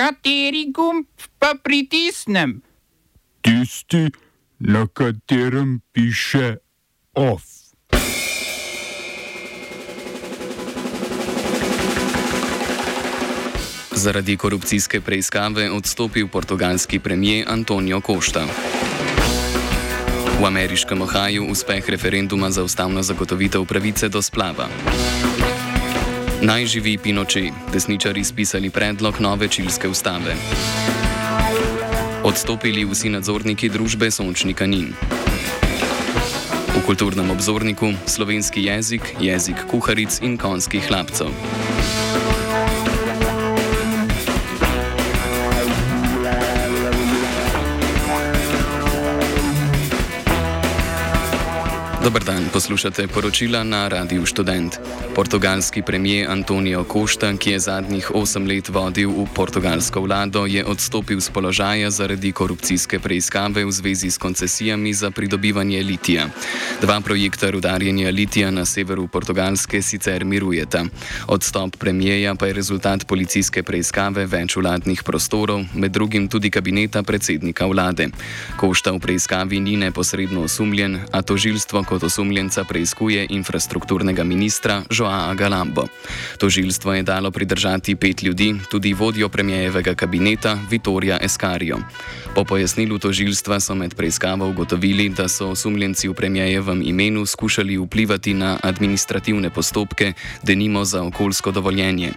Kateri gumb pa pritisnem? Tisti, na katerem piše OF. Zaradi korupcijske preiskave odstopil portugalski premijer Antonio Costa. V ameriškem Ohaju uspeh referenduma za ustavno zagotovitev pravice do splava. Naj živi Pinoče, desničari spisali predlog nove čilske ustave. Odstopili vsi nadzorniki družbe Sončni Kanin. V kulturnem obzorniku slovenski jezik, jezik kuharic in konskih hlapcev. Dobar dan, poslušate poročila na Radiu Student. Portugalski premijer Antonio Costa, ki je zadnjih osem let vodil v portugalsko vlado, je odstopil z položaja zaradi korupcijske preiskave v zvezi s koncesijami za pridobivanje litija. Dva projekta rudarjenja litija na severu Portugalske sicer mirujeta. Odstop premijeja pa je rezultat policijske preiskave več vladnih prostorov, med drugim tudi kabineta predsednika vlade. Costa v preiskavi ni neposredno osumljen, a tožilstvo kot osumljenca preizkuje infrastrukturnega ministra Joaa Galambo. Tožilstvo je dalo pridržati pet ljudi, tudi vodjo premijejevega kabineta Vitorija Eskarijo. Po pojasnilu tožilstva so med preiskavo ugotovili, da so osumljenci v premijejevem imenu skušali vplivati na administrativne postopke, denimo za okoljsko dovoljenje.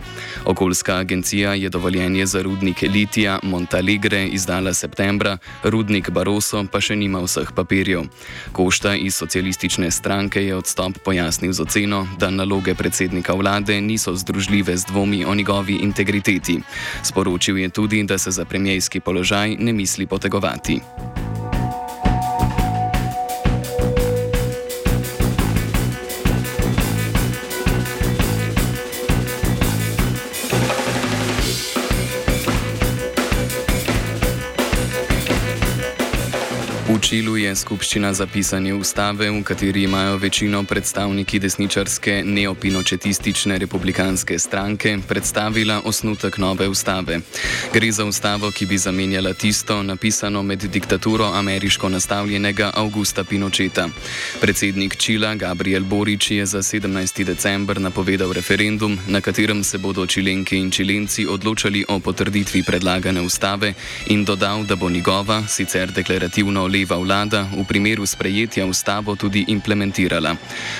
Okoljska agencija je dovoljenje za rudnik Litija Montalegre izdala septembra, rudnik Baroso pa še nima vseh papirjev. Košta iz socialistične stranke je odstop pojasnil z oceno, da naloge predsednika vlade niso združljive z dvomi o njegovi integriteti. Sporočil je tudi, da se za premijejski položaj ne misli potegovati. V Čilu je skupščina za pisanje ustave, v kateri imajo večino predstavniki desničarske neopinočetistične republikanske stranke, predstavila osnutek nove ustave. Gre za ustavo, ki bi zamenjala tisto, napisano med diktaturo ameriško nastavljenega Augusta Pinocheta. Predsednik Čila Gabriel Borič je za 17. december napovedal referendum, na katerem se bodo čilenke in čilenci odločali o potrditvi predlagane ustave in dodal, da bo njegova, sicer deklarativno leva vlada v primeru sprejetja ustavo tudi implementirala.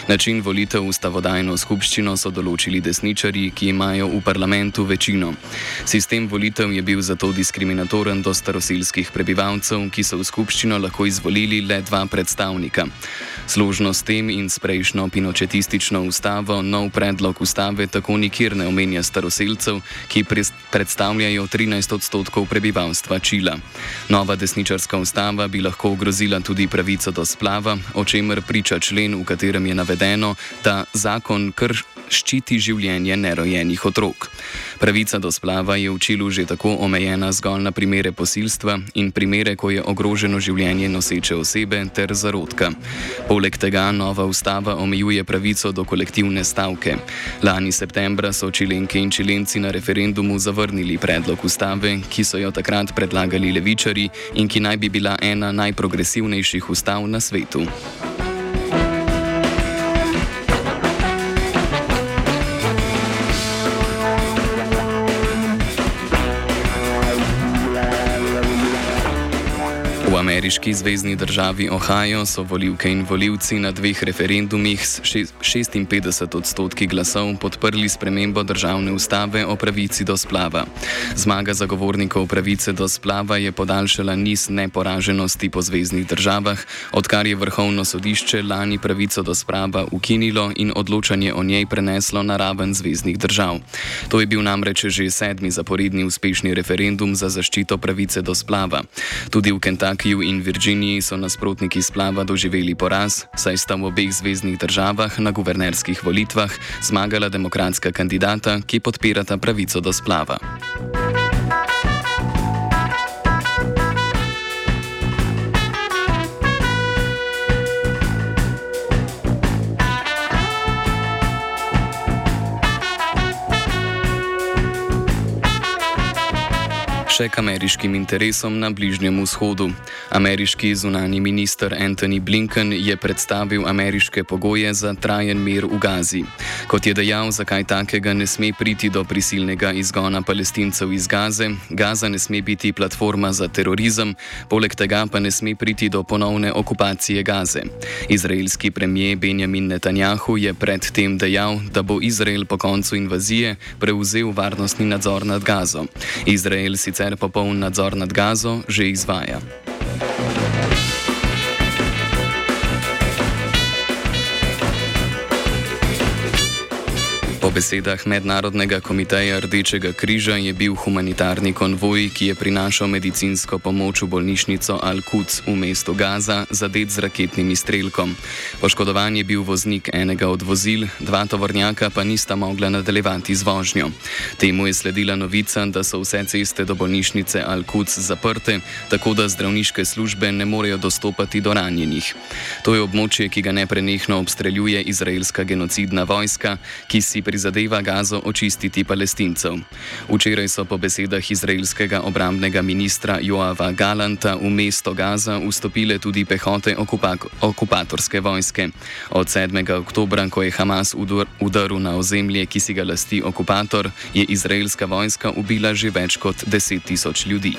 Način volitev v ustavodajno skupščino so določili desničari, ki imajo v parlamentu večino. Sistem volitev je bil zato diskriminatoren do staroseljskih prebivalcev, ki so v skupščino lahko izvolili le dva predstavnika. Složno s tem in s prejšnjo pinočetistično ustavo, nov predlog ustave tako nikjer ne omenja staroseljcev, ki predstavljajo 13 odstotkov prebivalstva Čila. Nova desničarska ustava bi lahko ogrozila tudi pravico do splava, o čemer priča člen, v katerem je navedeno, da zakon krši ščiti življenje nerojenih otrok. Pravica do splava je v Čilu že tako omejena zgolj na primere posilstva in primere, ko je ogroženo življenje noseče osebe ter zarodka. Poleg tega nova ustava omejuje pravico do kolektivne stavke. Lani septembra so čilenke in čilenci na referendumu zavrnili predlog ustave, ki so jo takrat predlagali levičari in ki naj bi bila ena najprogresivnejših ustav na svetu. Ameriški zvezdni državi Ohio so volivke in volivci na dveh referendumih s 56 odstotki glasov podprli spremembo državne ustave o pravici do splava. Zmaga zagovornikov pravice do splava je podaljšala niz neporaženosti po zvezdnih državah, odkar je vrhovno sodišče lani pravico do sprava ukinilo in odločanje o njej preneslo na raven zvezdnih držav. To je bil namreč že sedmi zaporedni uspešni referendum za zaščito pravice do splava. Tudi v Kentucky Kentuckyju in Virginiji so nasprotniki splava doživeli poraz, saj sta v obeh zvezdnih državah na guvernerskih volitvah zmagala demokratska kandidata, ki podpirata pravico do splava. Še k ameriškim interesom na Bližnjem vzhodu. Ameriški zunani minister Anthony Blinken je predstavil ameriške pogoje za trajen mir v Gazi. Kot je dejal, zakaj takega ne sme priti do prisilnega izgona palestincev iz Gaze, Gaza ne sme biti platforma za terorizem, poleg tega pa ne sme priti do ponovne okupacije Gaze. Izraelski premijer Benjamin Netanjahu je predtem dejal, da bo Izrael po koncu invazije prevzel varnostni nadzor nad Gazo. Izrael sicer popoln nadzor nad Gazo že izvaja. Po besedah Mednarodnega komiteja Rdečega križa je bil humanitarni konvoj, ki je prinašal medicinsko pomoč v bolnišnico Al-Quds v mestu Gaza, zadet z raketnim izstrelkom. Poškodovan je bil voznik enega od vozil, dva tovornjaka pa nista mogla nadaljevati z vožnjo. Temu je sledila novica, da so vse ceste do bolnišnice Al-Quds zaprte, tako da zdravniške službe ne morejo dostopati do ranjenih. To je območje, ki ga neprenehno obstreljuje izraelska genocidna vojska, ki si pri prizadeva Gazo očistiti palestincev. Včeraj so po besedah izraelskega obrambnega ministra Joava Galanta v mesto Gaza vstopile tudi pehote okupak okupatorske vojske. Od 7. oktobra, ko je Hamas udaril na ozemlje, ki si ga lasti okupator, je izraelska vojska ubila že več kot 10 tisoč ljudi.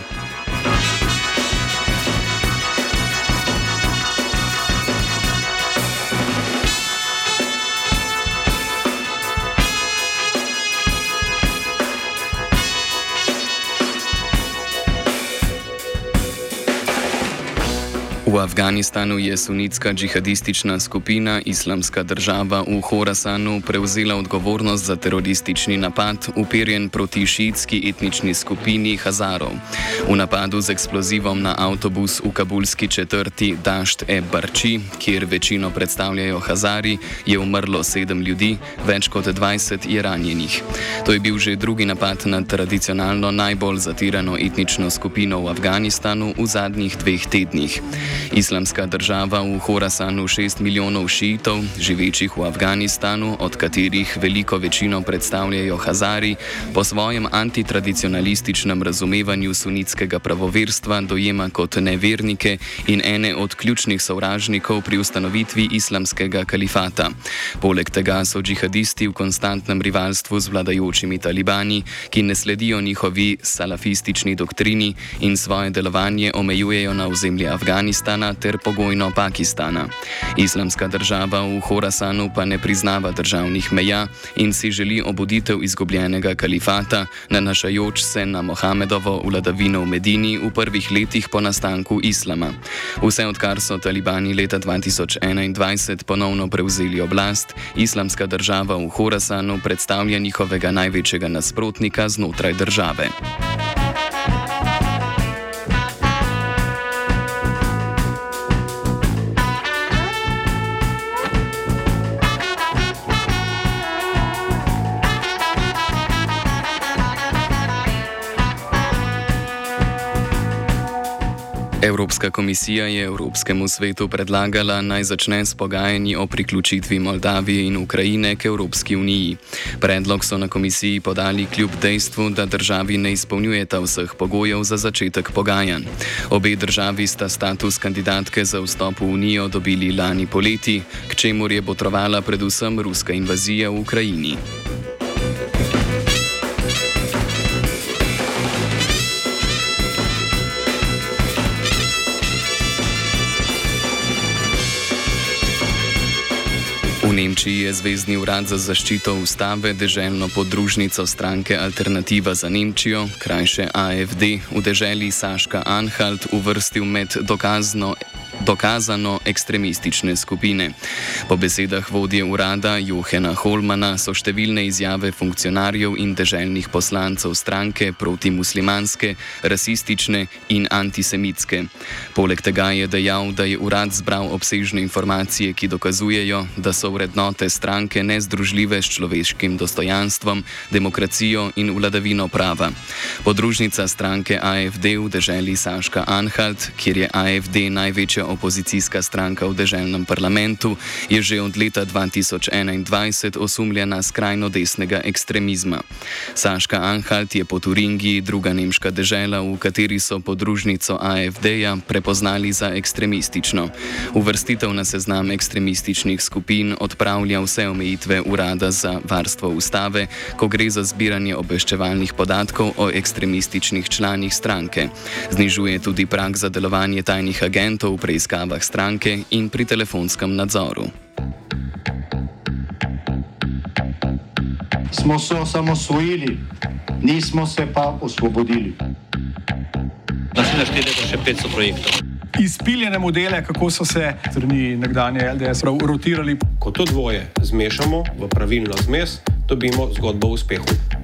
V Afganistanu je sunitska džihadistična skupina Islamska država v Horasanu prevzela odgovornost za teroristični napad, uperjen proti šiitski etnični skupini Hazarov. V napadu z eksplozivom na avtobus v kabulski četrti Dašt-e-Barči, kjer večino predstavljajo Hazari, je umrlo sedem ljudi, več kot 20 je ranjenih. To je bil že drugi napad na tradicionalno najbolj zatirano etnično skupino v Afganistanu v zadnjih dveh tednih. Islamska država v Horasanu 6 milijonov šiitov, živečih v Afganistanu, od katerih veliko večino predstavljajo Hazari, po svojem antitradicionalističnem razumevanju sunitskega pravoverstva dojema kot nevernike in ene od ključnih sovražnikov pri ustanovitvi islamskega kalifata. Poleg tega so džihadisti v konstantnem rivalstvu z vladajočimi talibani, ki ne sledijo njihovi salafistični doktrini in svoje delovanje omejujejo na ozemlje Afganistana. Afganistana ter pogojno Pakistana. Islamska država v Horasanu pa ne priznava državnih meja in si želi obuditev izgubljenega kalifata, nanašajoč se na Mohamedovo vladavino v Medini v prvih letih po nastanku islama. Vse odkar so talibani leta 2021 ponovno prevzeli oblast, islamska država v Horasanu predstavlja njihovega največjega nasprotnika znotraj države. Evropska komisija je Evropskemu svetu predlagala naj začne s pogajanji o priključitvi Moldavije in Ukrajine k Evropski uniji. Predlog so na komisiji podali kljub dejstvu, da državi ne izpolnjujeta vseh pogojev za začetek pogajanj. Obe državi sta status kandidatke za vstop v unijo dobili lani poleti, k čemur je botrovala predvsem ruska invazija v Ukrajini. Nemčiji je Zvezdni urad za zaščito ustave deželno podružnico stranke Alternativa za Nemčijo, krajše AFD, v deželi Saška Anhalt uvrstil med dokazno dokazano ekstremistične skupine. Po besedah vodje urada Johena Holmana so številne izjave funkcionarjev in deželnih poslancev stranke protimuslimanske, rasistične in antisemitske. Poleg tega je dejal, da je urad zbral obsežne informacije, ki dokazujejo, da so vrednote stranke nezdružljive s človeškim dostojanstvom, demokracijo in vladavino prava. Podružnica stranke AFD v deželi Saška Anhalt, kjer je AFD največja opozicijska stranka v državnem parlamentu, je že od leta 2021 osumljena skrajno desnega ekstremizma. Saška Anhalt je po Turingiji druga nemška država, v kateri so podružnico AFD-ja prepoznali za ekstremistično. Uvrstitev na seznam ekstremističnih skupin odpravlja vse omejitve Urada za varstvo ustave, ko gre za zbiranje obveščevalnih podatkov o ekstremističnih članih stranke. Znižuje tudi prag za delovanje tajnih agentov v preiskavah stranke in pri telefonskem nadzoru. Smo se osamosvojili, nismo se pa osvobodili. Naslednje štiri leta še 500 projektov. Izpiljene modele, kako so se strani nekdanje LDS rotirali. Ko to dvoje zmešamo v pravilno zmes, dobimo zgodbo o uspehu.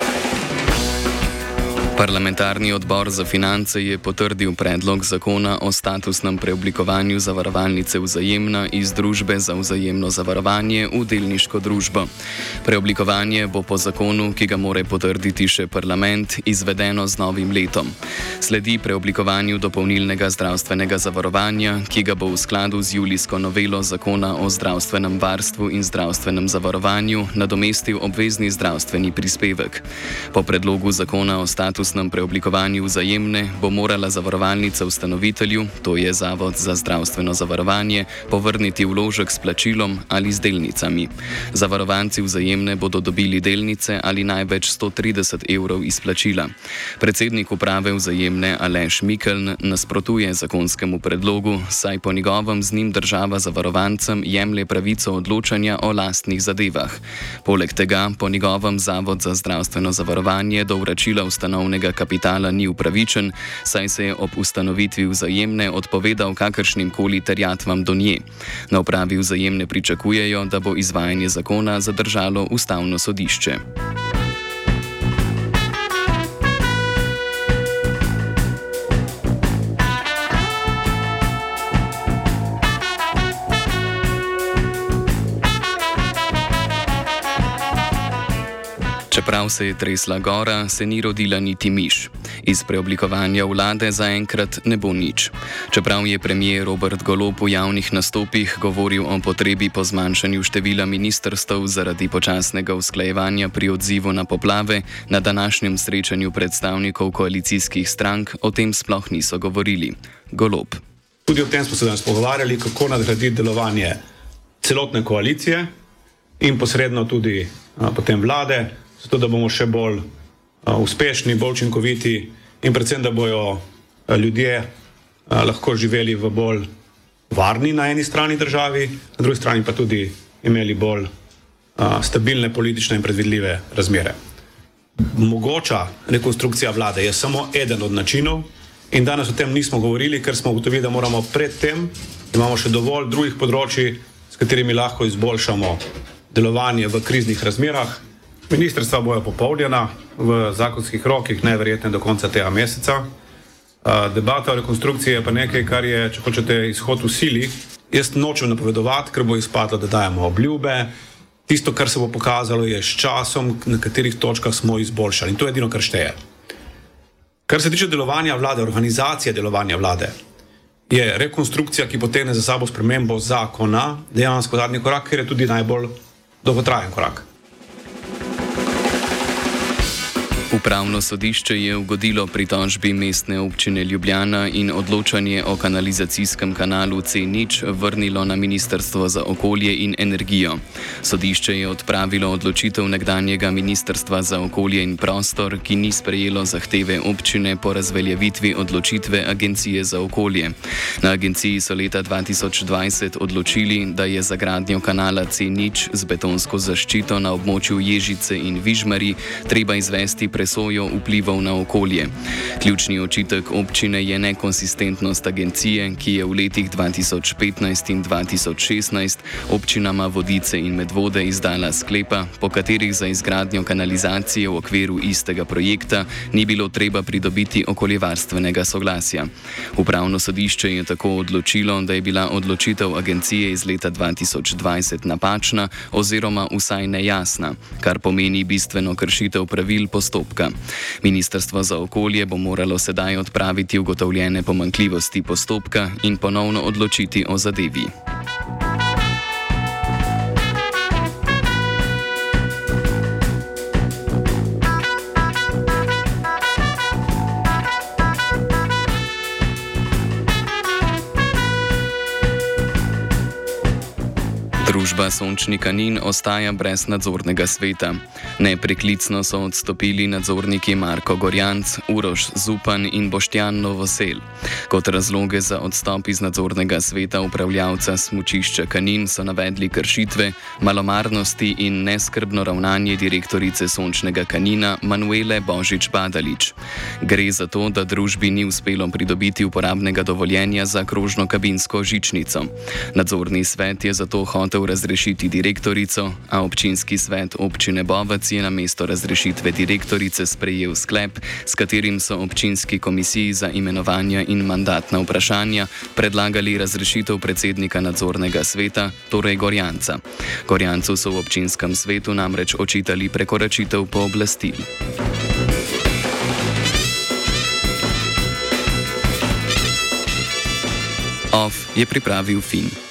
Parlamentarni odbor za finance je potrdil predlog zakona o statusnem preoblikovanju zavarovalnice vzajemna iz družbe za vzajemno zavarovanje v delniško družbo. Preoblikovanje bo po zakonu, ki ga more potrditi še parlament, izvedeno z novim letom. Sledi preoblikovanju dopolnilnega zdravstvenega zavarovanja, ki ga bo v skladu z julijsko novelo zakona o zdravstvenem varstvu in zdravstvenem zavarovanju nadomestil obvezni zdravstveni prispevek. Po predlogu zakona o statusnem začasnem preoblikovanju vzajemne bo morala zavarovalnica ustanovitelju, to je Zavod za zdravstveno zavarovanje, povrniti vložek s plačilom ali z delnicami. Zavarovanci vzajemne bodo dobili delnice ali največ 130 evrov izplačila. Predsednik uprave vzajemne Aleš Mikeln nasprotuje zakonskemu predlogu, saj po njegovem z njim država zavarovancem jemlje pravico odločanja o lastnih zadevah. Poleg tega po njegovem Zavod za zdravstveno zavarovanje do vračila ustanovnega zasebnega kapitala ni upravičen, saj se je ob ustanovitvi vzajemne odpovedal kakršnim koli terjatvam do nje. Na upravi vzajemne pričakujejo, da bo izvajanje zakona zadržalo ustavno sodišče. Čeprav se je tresla gora, se ni rodila niti miš. Iz preoblikovanja vlade zaenkrat ne bo nič. Čeprav je premijer Robert Golop v javnih nastopih govoril o potrebi po zmanjšanju števila ministrstv zaradi počasnega usklajevanja pri odzivu na poplave, na današnjem srečanju predstavnikov koalicijskih strank o tem sploh niso govorili. Golop. Tudi o tem smo se danes pogovarjali, kako nadgraditi delovanje celotne koalicije in posredno tudi a, potem vlade zato da bomo še bolj uh, uspešni, bolj učinkoviti in predvsem, da bojo uh, ljudje uh, lahko živeli v bolj varni na eni strani državi, na drugi strani pa tudi imeli bolj uh, stabilne politične in predvidljive razmere. Mogoča rekonstrukcija vlade je samo eden od načinov in danes o tem nismo govorili, ker smo ugotovili, da moramo predtem, da imamo še dovolj drugih področji, s katerimi lahko izboljšamo delovanje v kriznih razmerah. Ministrstva bojo popoldjena v zakonskih rokih, najverjetneje do konca tega meseca. Debata o rekonstrukciji je pa nekaj, kar je, če hočete, izhod v sili. Jaz nočem napovedovati, ker bo izpadlo, da dajemo obljube. Tisto, kar se bo pokazalo, je s časom, na katerih točkah smo izboljšali. In to je edino, kar šteje. Kar se tiče delovanja vlade, organizacije delovanja vlade, je rekonstrukcija, ki potegne za sabo spremembo zakona, dejansko zadnji korak, ker je tudi najbolj dolgotrajen korak. Upravno sodišče je ugodilo pritožbi mestne občine Ljubljana in odločanje o kanalizacijskem kanalu C0 vrnilo na Ministrstvo za okolje in energijo. Sodišče je odpravilo odločitev nekdanjega Ministrstva za okolje in prostor, ki ni sprejelo zahteve občine po razveljavitvi odločitve Agencije za okolje. Na agenciji so leta 2020 odločili, da je za gradnjo kanala C0 z betonsko zaščito na območju Ježice in Vižmari treba izvesti preveč presojo vplivov na okolje. Ključni očitek občine je nekonsistentnost agencije, ki je v letih 2015 in 2016 občinama Vodice in Medvode izdala sklepa, po katerih za izgradnjo kanalizacije v okviru istega projekta ni bilo treba pridobiti okoljevarstvenega soglasja. Upravno sodišče je tako odločilo, da je bila odločitev agencije iz leta 2020 napačna oziroma vsaj nejasna, kar pomeni bistveno kršitev pravil postopka. Ministrstvo za okolje bo moralo sedaj odpraviti ugotovljene pomankljivosti postopka in ponovno odločiti o zadevi. Družba Sončni Kanin ostaja brez nadzornega sveta. Nepreklicno so odstopili nadzorniki Marko Gorjanc, Uroš Zupan in Boštjan Novosel. Kot razloge za odstop iz nadzornega sveta upravljavca smučišča Kanin so navedli kršitve, malomarnosti in neskrbno ravnanje direktorice Sončnega Kanina Manuele Božič Badalič. Gre za to, da družbi ni uspelo pridobiti uporabnega dovoljenja za krožno kabinsko žičnico. Nadzorni svet je zato hotel razrešiti direktorico, a občinski svet občine Bovac je na mesto razrešitve direktorice sprejel sklep, s katerim so občinski komisiji za imenovanja in mandatna vprašanja predlagali razrešitev predsednika nadzornega sveta, torej Gorjanca. Gorjancu so v občinskem svetu namreč očitali prekoračitev pooblastil. OF je pripravil film.